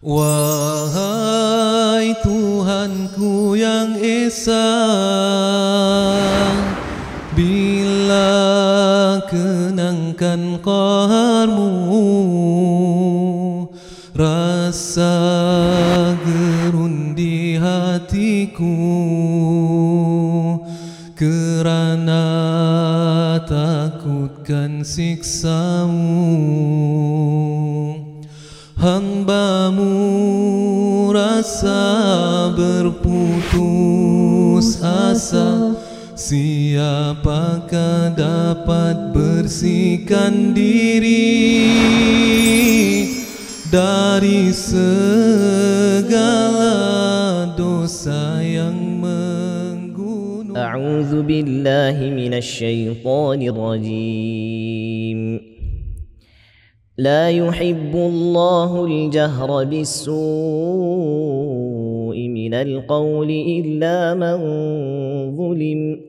Wahai Tuhanku yang Esa Bila kenangkan qaharmu Rasa gerun di hatiku Kerana takutkan siksamu hambamu rasa berputus asa. Siapakah dapat bersihkan diri Dari segala dosa yang menggunung? A'udzu billahi minasy syaithanir rajim لا يحب الله الجهر بالسوء من القول إلا من ظلم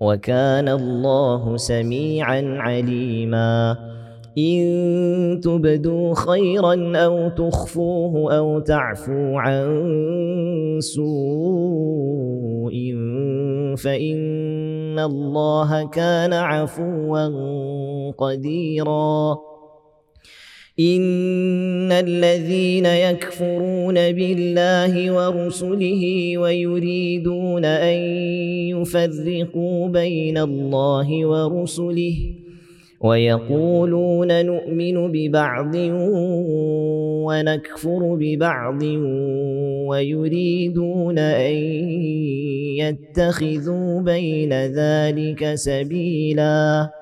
وكان الله سميعا عليما. إن تبدوا خيرا أو تخفوه أو تعفوا عن سوء فإن الله كان عفوا قديراً. إن الذين يكفرون بالله ورسله ويريدون أن يفرقوا بين الله ورسله ويقولون نؤمن ببعض ونكفر ببعض ويريدون أن يتخذوا بين ذلك سبيلاً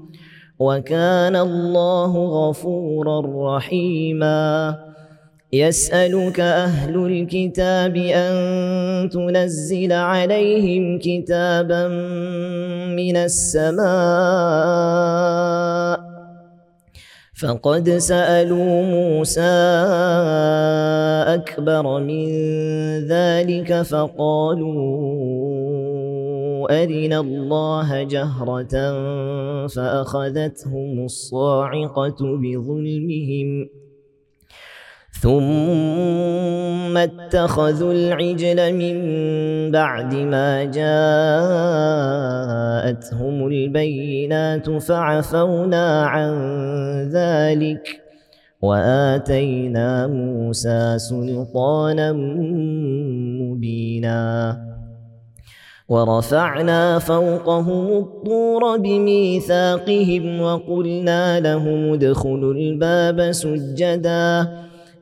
وكان الله غفورا رحيما. يسألك أهل الكتاب أن تنزل عليهم كتابا من السماء. فقد سألوا موسى أكبر من ذلك فقالوا أرنا الله جهرة فأخذتهم الصاعقة بظلمهم ثم اتخذوا العجل من بعد ما جاءتهم البينات فعفونا عن ذلك وآتينا موسى سلطانا مبينا ورفعنا فوقهم الطور بميثاقهم وقلنا لهم ادخلوا الباب سجدا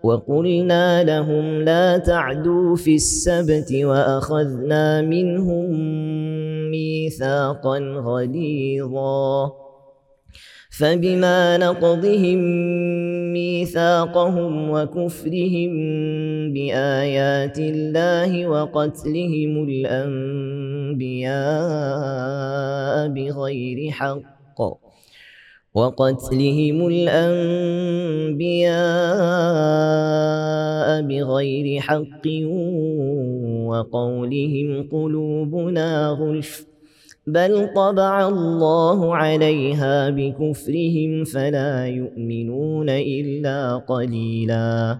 وقلنا لهم لا تعدوا في السبت وأخذنا منهم ميثاقا غليظا فبما نقضهم ميثاقهم وكفرهم بآيات الله وقتلهم الأنبياء بغير حق وقتلهم الأنبياء بغير حق وقولهم قلوبنا غلف بل طبع الله عليها بكفرهم فلا يؤمنون إلا قليلا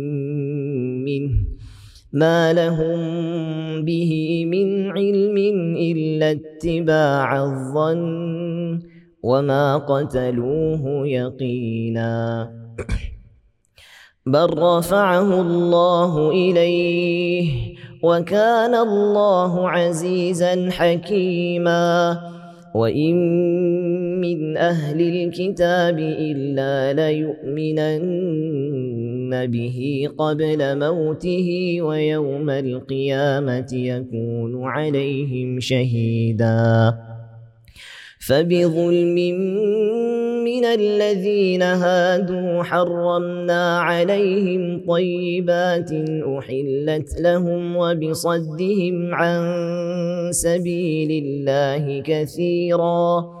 منه ما لهم به من علم إلا اتباع الظن وما قتلوه يقينا. بل رفعه الله إليه وكان الله عزيزا حكيما. وإن من أهل الكتاب إلا ليؤمنن به قبل موته ويوم القيامة يكون عليهم شهيدا. فبظلم من الذين هادوا حرمنا عليهم طيبات أحلت لهم وبصدهم عن سبيل الله كثيرا.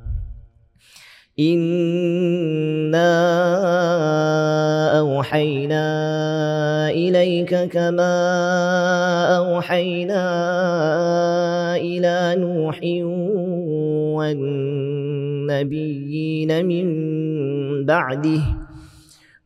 إنا أوحينا إليك كما أوحينا إلى نوح والنبيين من بعده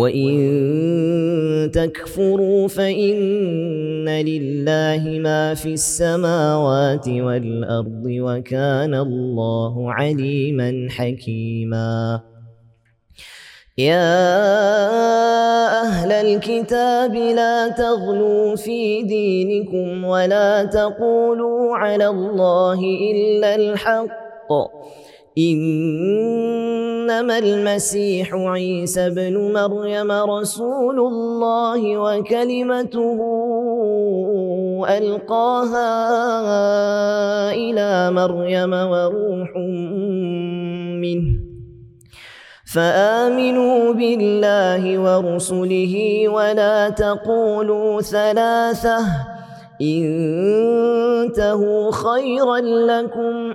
وإن تكفروا فإن لله ما في السماوات والأرض وكان الله عليما حكيما. يا أهل الكتاب لا تغلوا في دينكم ولا تقولوا على الله إلا الحق إنما المسيح عيسى بن مريم رسول الله وكلمته ألقاها إلى مريم وروح منه. فآمنوا بالله ورسله ولا تقولوا ثلاثة. انتهوا خيرا لكم.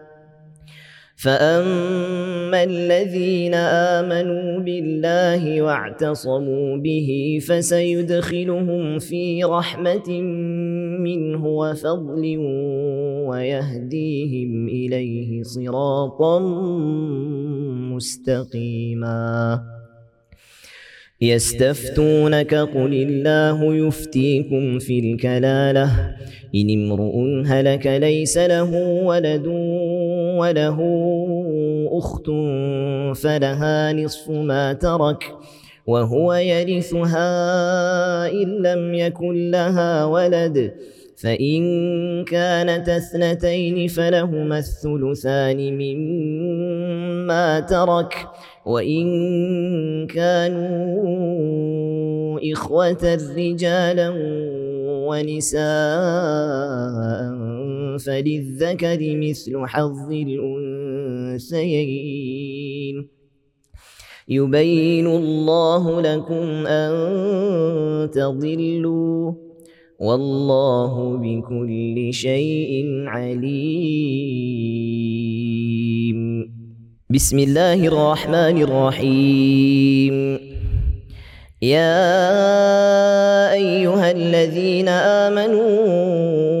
فأما الذين آمنوا بالله واعتصموا به فسيدخلهم في رحمة منه وفضل ويهديهم إليه صراطا مستقيما. يستفتونك قل الله يفتيكم في الكلاله. إن امرؤ هلك ليس له ولد وله أخت فلها نصف ما ترك وهو يرثها إن لم يكن لها ولد فإن كانت اثنتين فلهما الثلثان مما ترك وإن كانوا إخوة رجالا ونساء فللذكر مثل حظ الأنثيين يبين الله لكم أن تضلوا والله بكل شيء عليم بسم الله الرحمن الرحيم يا أيها الذين آمنوا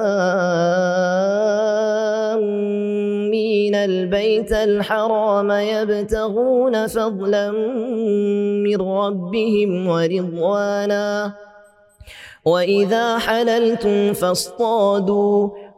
آمين البيت الحرام يبتغون فضلا من ربهم ورضوانا. وإذا حللتم فاصطادوا.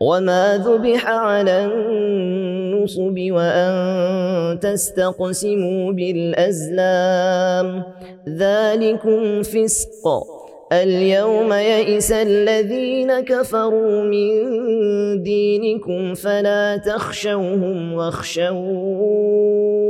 وما ذبح على النصب وأن تستقسموا بالأزلام ذلكم فسق اليوم يئس الذين كفروا من دينكم فلا تخشوهم واخشون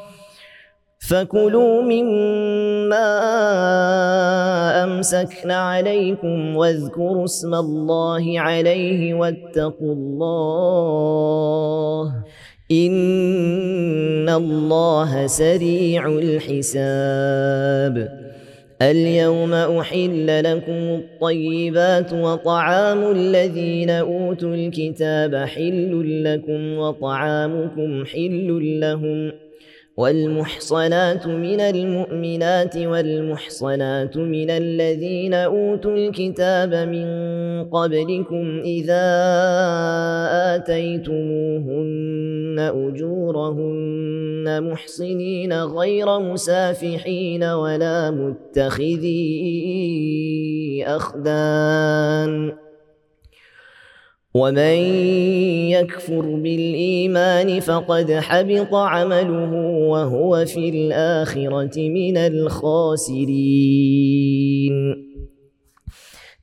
فكلوا مما أمسكن عليكم واذكروا اسم الله عليه واتقوا الله إن الله سريع الحساب اليوم أحل لكم الطيبات وطعام الذين أوتوا الكتاب حل لكم وطعامكم حل لهم والمحصنات من المؤمنات والمحصنات من الذين أوتوا الكتاب من قبلكم إذا آتيتموهن أجورهن محصنين غير مسافحين ولا متخذي أخدان ومن يكفر بالايمان فقد حبط عمله وهو في الاخره من الخاسرين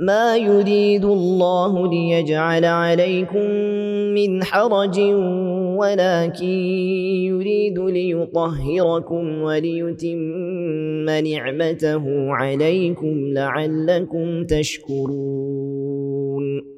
ما يريد الله ليجعل عليكم من حرج ولكن يريد ليطهركم وليتم نعمته عليكم لعلكم تشكرون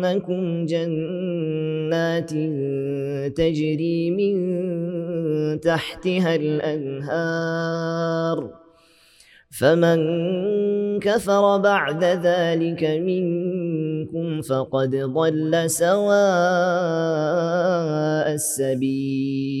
ولأدخلنكم جنات تجري من تحتها الأنهار فمن كفر بعد ذلك منكم فقد ضل سواء السبيل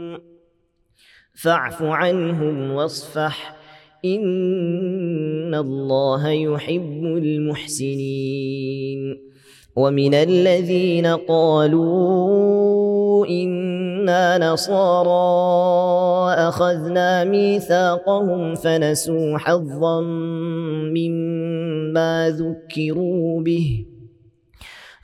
فاعف عنهم واصفح. إن الله يحب المحسنين. ومن الذين قالوا إنا نصارى أخذنا ميثاقهم فنسوا حظا مما ذكروا به.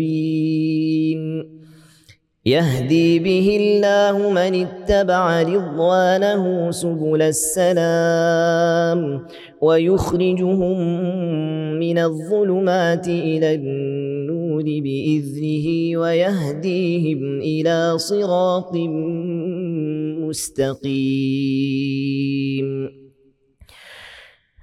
مبين يهدي به الله من اتبع رضوانه سبل السلام ويخرجهم من الظلمات إلى النور بإذنه ويهديهم إلى صراط مستقيم.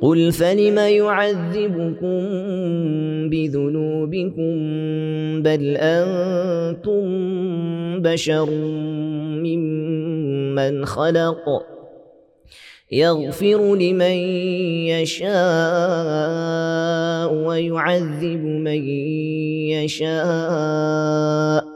قل فلم يعذبكم بذنوبكم بل أنتم بشر ممن خلق يغفر لمن يشاء ويعذب من يشاء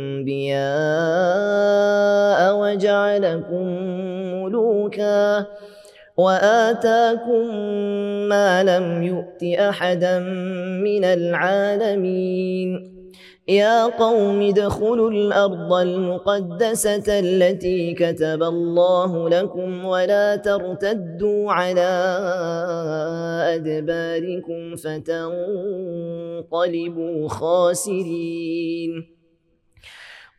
انبياء وجعلكم ملوكا وآتاكم ما لم يؤت أحدا من العالمين. يا قوم ادخلوا الأرض المقدسة التي كتب الله لكم ولا ترتدوا على أدباركم فتنقلبوا خاسرين.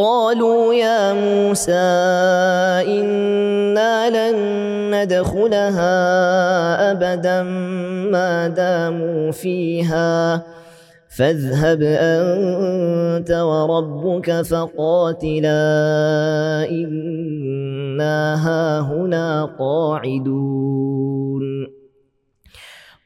قالوا يا موسى إنا لن ندخلها أبدا ما داموا فيها. فاذهب أنت وربك فقاتلا إنا هاهنا قاعدون.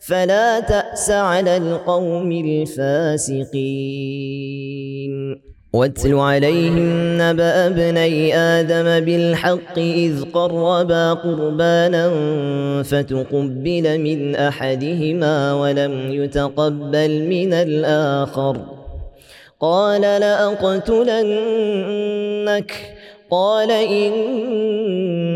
فلا تأس على القوم الفاسقين. واتل عليهم نبأ ابني آدم بالحق إذ قربا قربانا فتقبل من أحدهما ولم يتقبل من الآخر. قال لأقتلنك. قال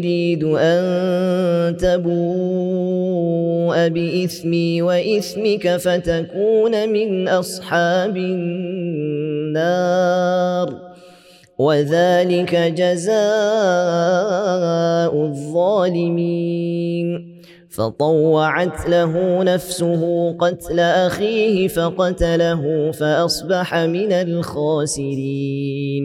أريد أن تبوء بإثمي وإثمك فتكون من أصحاب النار. وذلك جزاء الظالمين. فطوعت له نفسه قتل أخيه فقتله فأصبح من الخاسرين.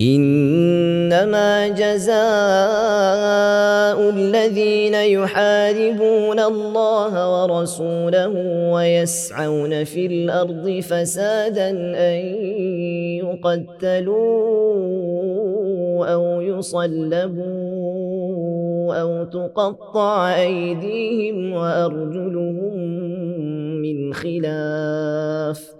إنما جزاء الذين يحاربون الله ورسوله ويسعون في الأرض فسادا أن يقتلوا أو يصلبوا أو تقطع أيديهم وأرجلهم من خلاف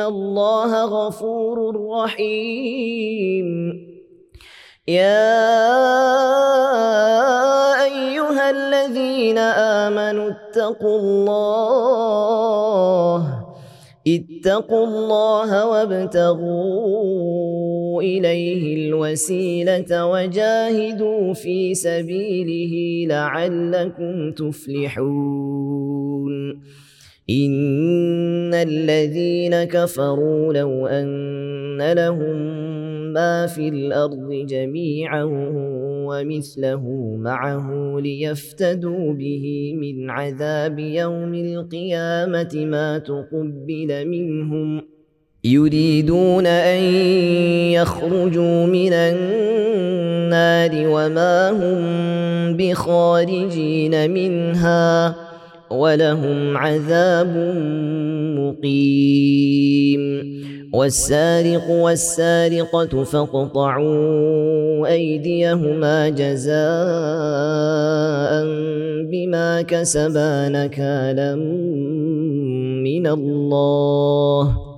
الله غفور رحيم. يا أيها الذين آمنوا اتقوا الله اتقوا الله وابتغوا إليه الوسيلة وجاهدوا في سبيله لعلكم تفلحون. إن الذين كفروا لو أن لهم ما في الأرض جميعا ومثله معه ليفتدوا به من عذاب يوم القيامة ما تقبل منهم يريدون أن يخرجوا من النار وما هم بخارجين منها ولهم عذاب مقيم. والسارق والسارقة فاقطعوا أيديهما جزاء بما كسبا نكالا من الله.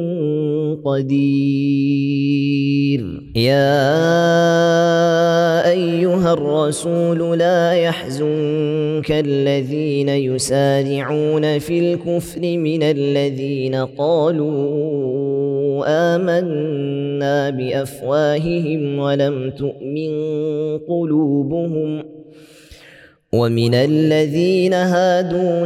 قدير. يا أيها الرسول لا يحزنك الذين يسارعون في الكفر من الذين قالوا آمنا بأفواههم ولم تؤمن قلوبهم. ومن الذين هادوا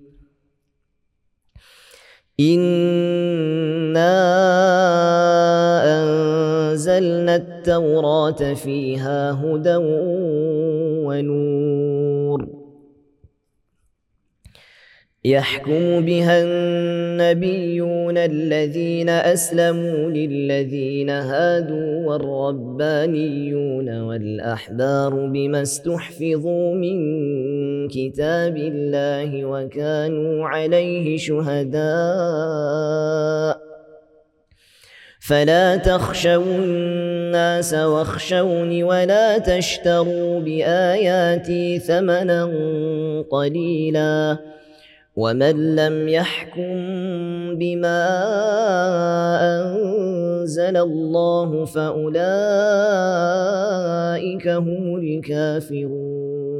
إنا أنزلنا التوراة فيها هدى ونور يحكم بها النبيون الذين أسلموا للذين هادوا والربانيون والأحبار بما استحفظوا من كتاب الله وكانوا عليه شهداء فلا تخشوا الناس واخشوني ولا تشتروا بآياتي ثمنا قليلا ومن لم يحكم بما أنزل الله فأولئك هم الكافرون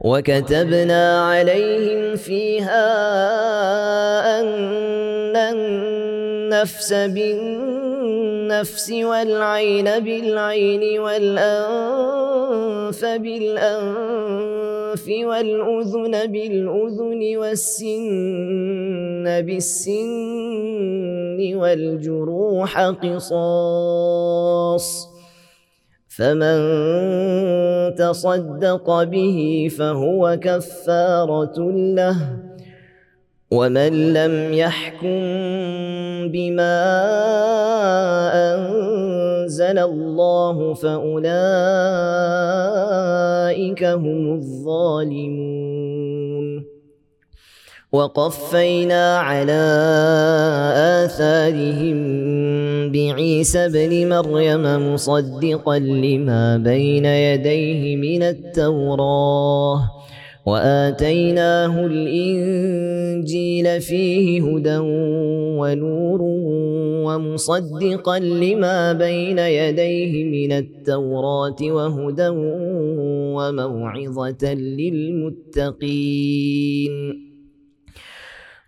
وكتبنا عليهم فيها أن النفس بالنفس والعين بالعين والأنف بالأنف والأذن بالأذن والسن بالسن والجروح قصاص فمن تصدق به فهو كفارة له ومن لم يحكم بما أنزل الله فأولئك هم الظالمون وقفينا على آثارهم بعيسى ابن مريم مصدقا لما بين يديه من التوراة. وآتيناه الإنجيل فيه هدى ونور ومصدقا لما بين يديه من التوراة وهدى وموعظة للمتقين.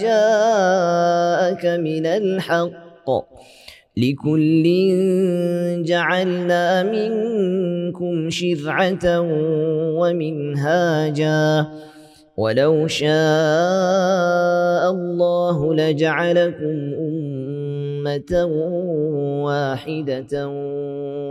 جاءك من الحق. لكل جعلنا منكم شرعة ومنهاجا. ولو شاء الله لجعلكم أمة واحدة.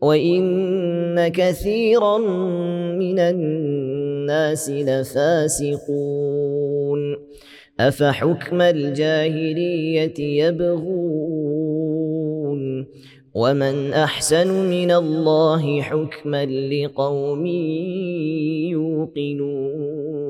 وإن كثيرا من الناس لفاسقون أفحكم الجاهلية يبغون ومن أحسن من الله حكما لقوم يوقنون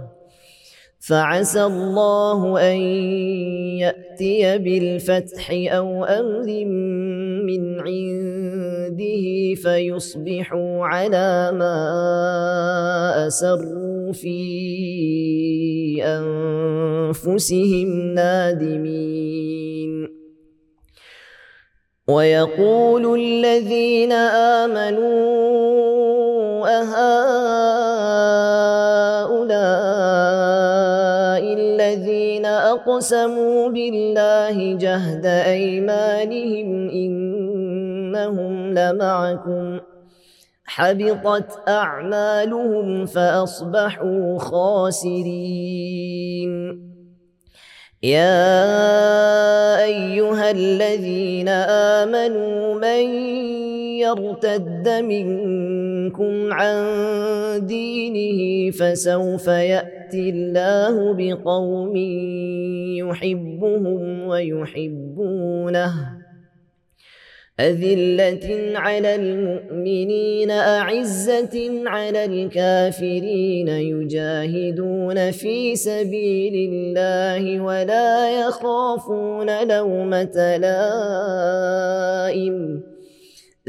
فعسى الله أن يأتي بالفتح أو أمر من عنده فيصبحوا على ما أسروا في أنفسهم نادمين. ويقول الذين آمنوا أهؤلاء أقسموا بالله جهد أيمانهم إنهم لمعكم. حبطت أعمالهم فأصبحوا خاسرين. يا أيها الذين آمنوا من يرتد منكم عن دينه فسوف يأتي الله بقوم يحبهم ويحبونه. أذلة على المؤمنين أعزة على الكافرين يجاهدون في سبيل الله ولا يخافون لومة لائم.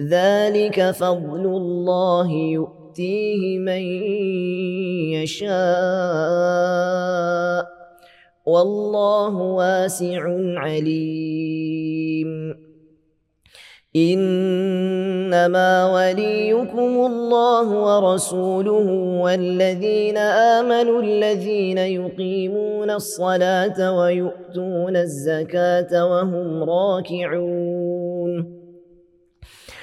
ذلك فضل الله يؤتيه من يشاء والله واسع عليم. إنما وليكم الله ورسوله والذين آمنوا الذين يقيمون الصلاة ويؤتون الزكاة وهم راكعون.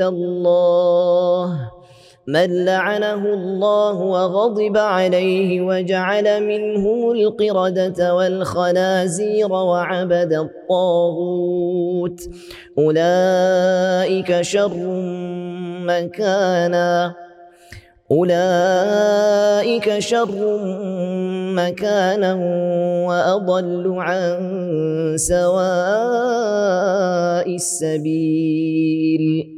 الله. من لعنه الله وغضب عليه وجعل منهم القردة والخنازير وعبد الطاغوت. أولئك شر مكانا. أولئك شر مكانا وأضل عن سواء السبيل.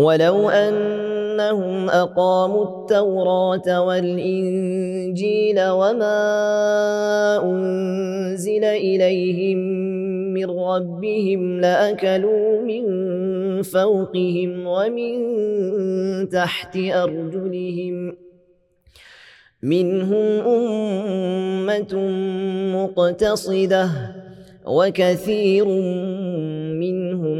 ولو أنهم أقاموا التوراة والإنجيل وما أنزل إليهم من ربهم لأكلوا من فوقهم ومن تحت أرجلهم منهم أمة مقتصدة وكثير منهم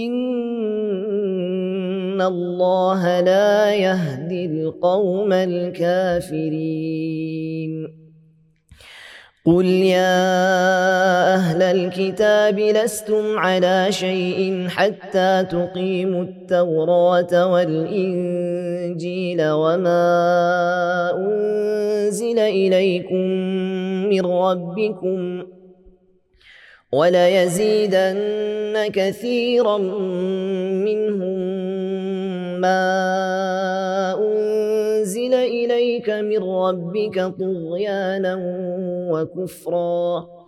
إن الله لا يهدي القوم الكافرين. قل يا أهل الكتاب لستم على شيء حتى تقيموا التوراة والإنجيل وما أنزل إليكم من ربكم وليزيدن كثيرا منهم ما أنزل إليك من ربك طغيانا وكفرا.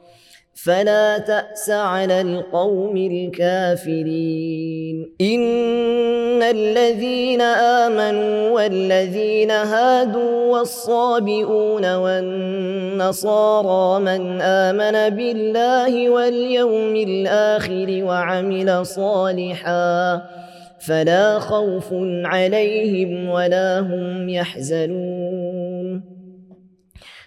فلا تأس على القوم الكافرين. إن الذين آمنوا والذين هادوا والصابئون والنصارى من آمن بالله واليوم الآخر وعمل صالحا فلا خوف عليهم ولا هم يحزنون.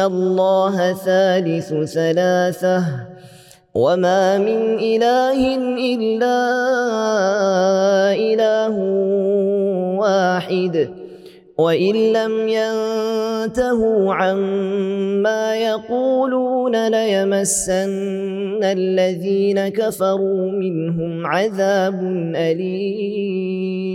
الله ثالث ثلاثة وما من إله إلا إله واحد وإن لم ينتهوا عما يقولون ليمسن الذين كفروا منهم عذاب أليم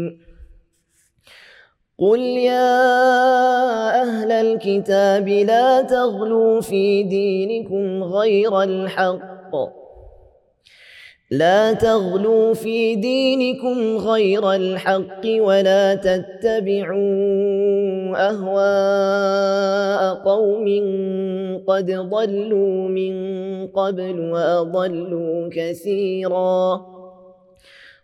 قل يا أهل الكتاب لا تغلوا في دينكم غير الحق. لا تغلوا في دينكم غير الحق ولا تتبعوا أهواء قوم قد ضلوا من قبل وأضلوا كثيراً.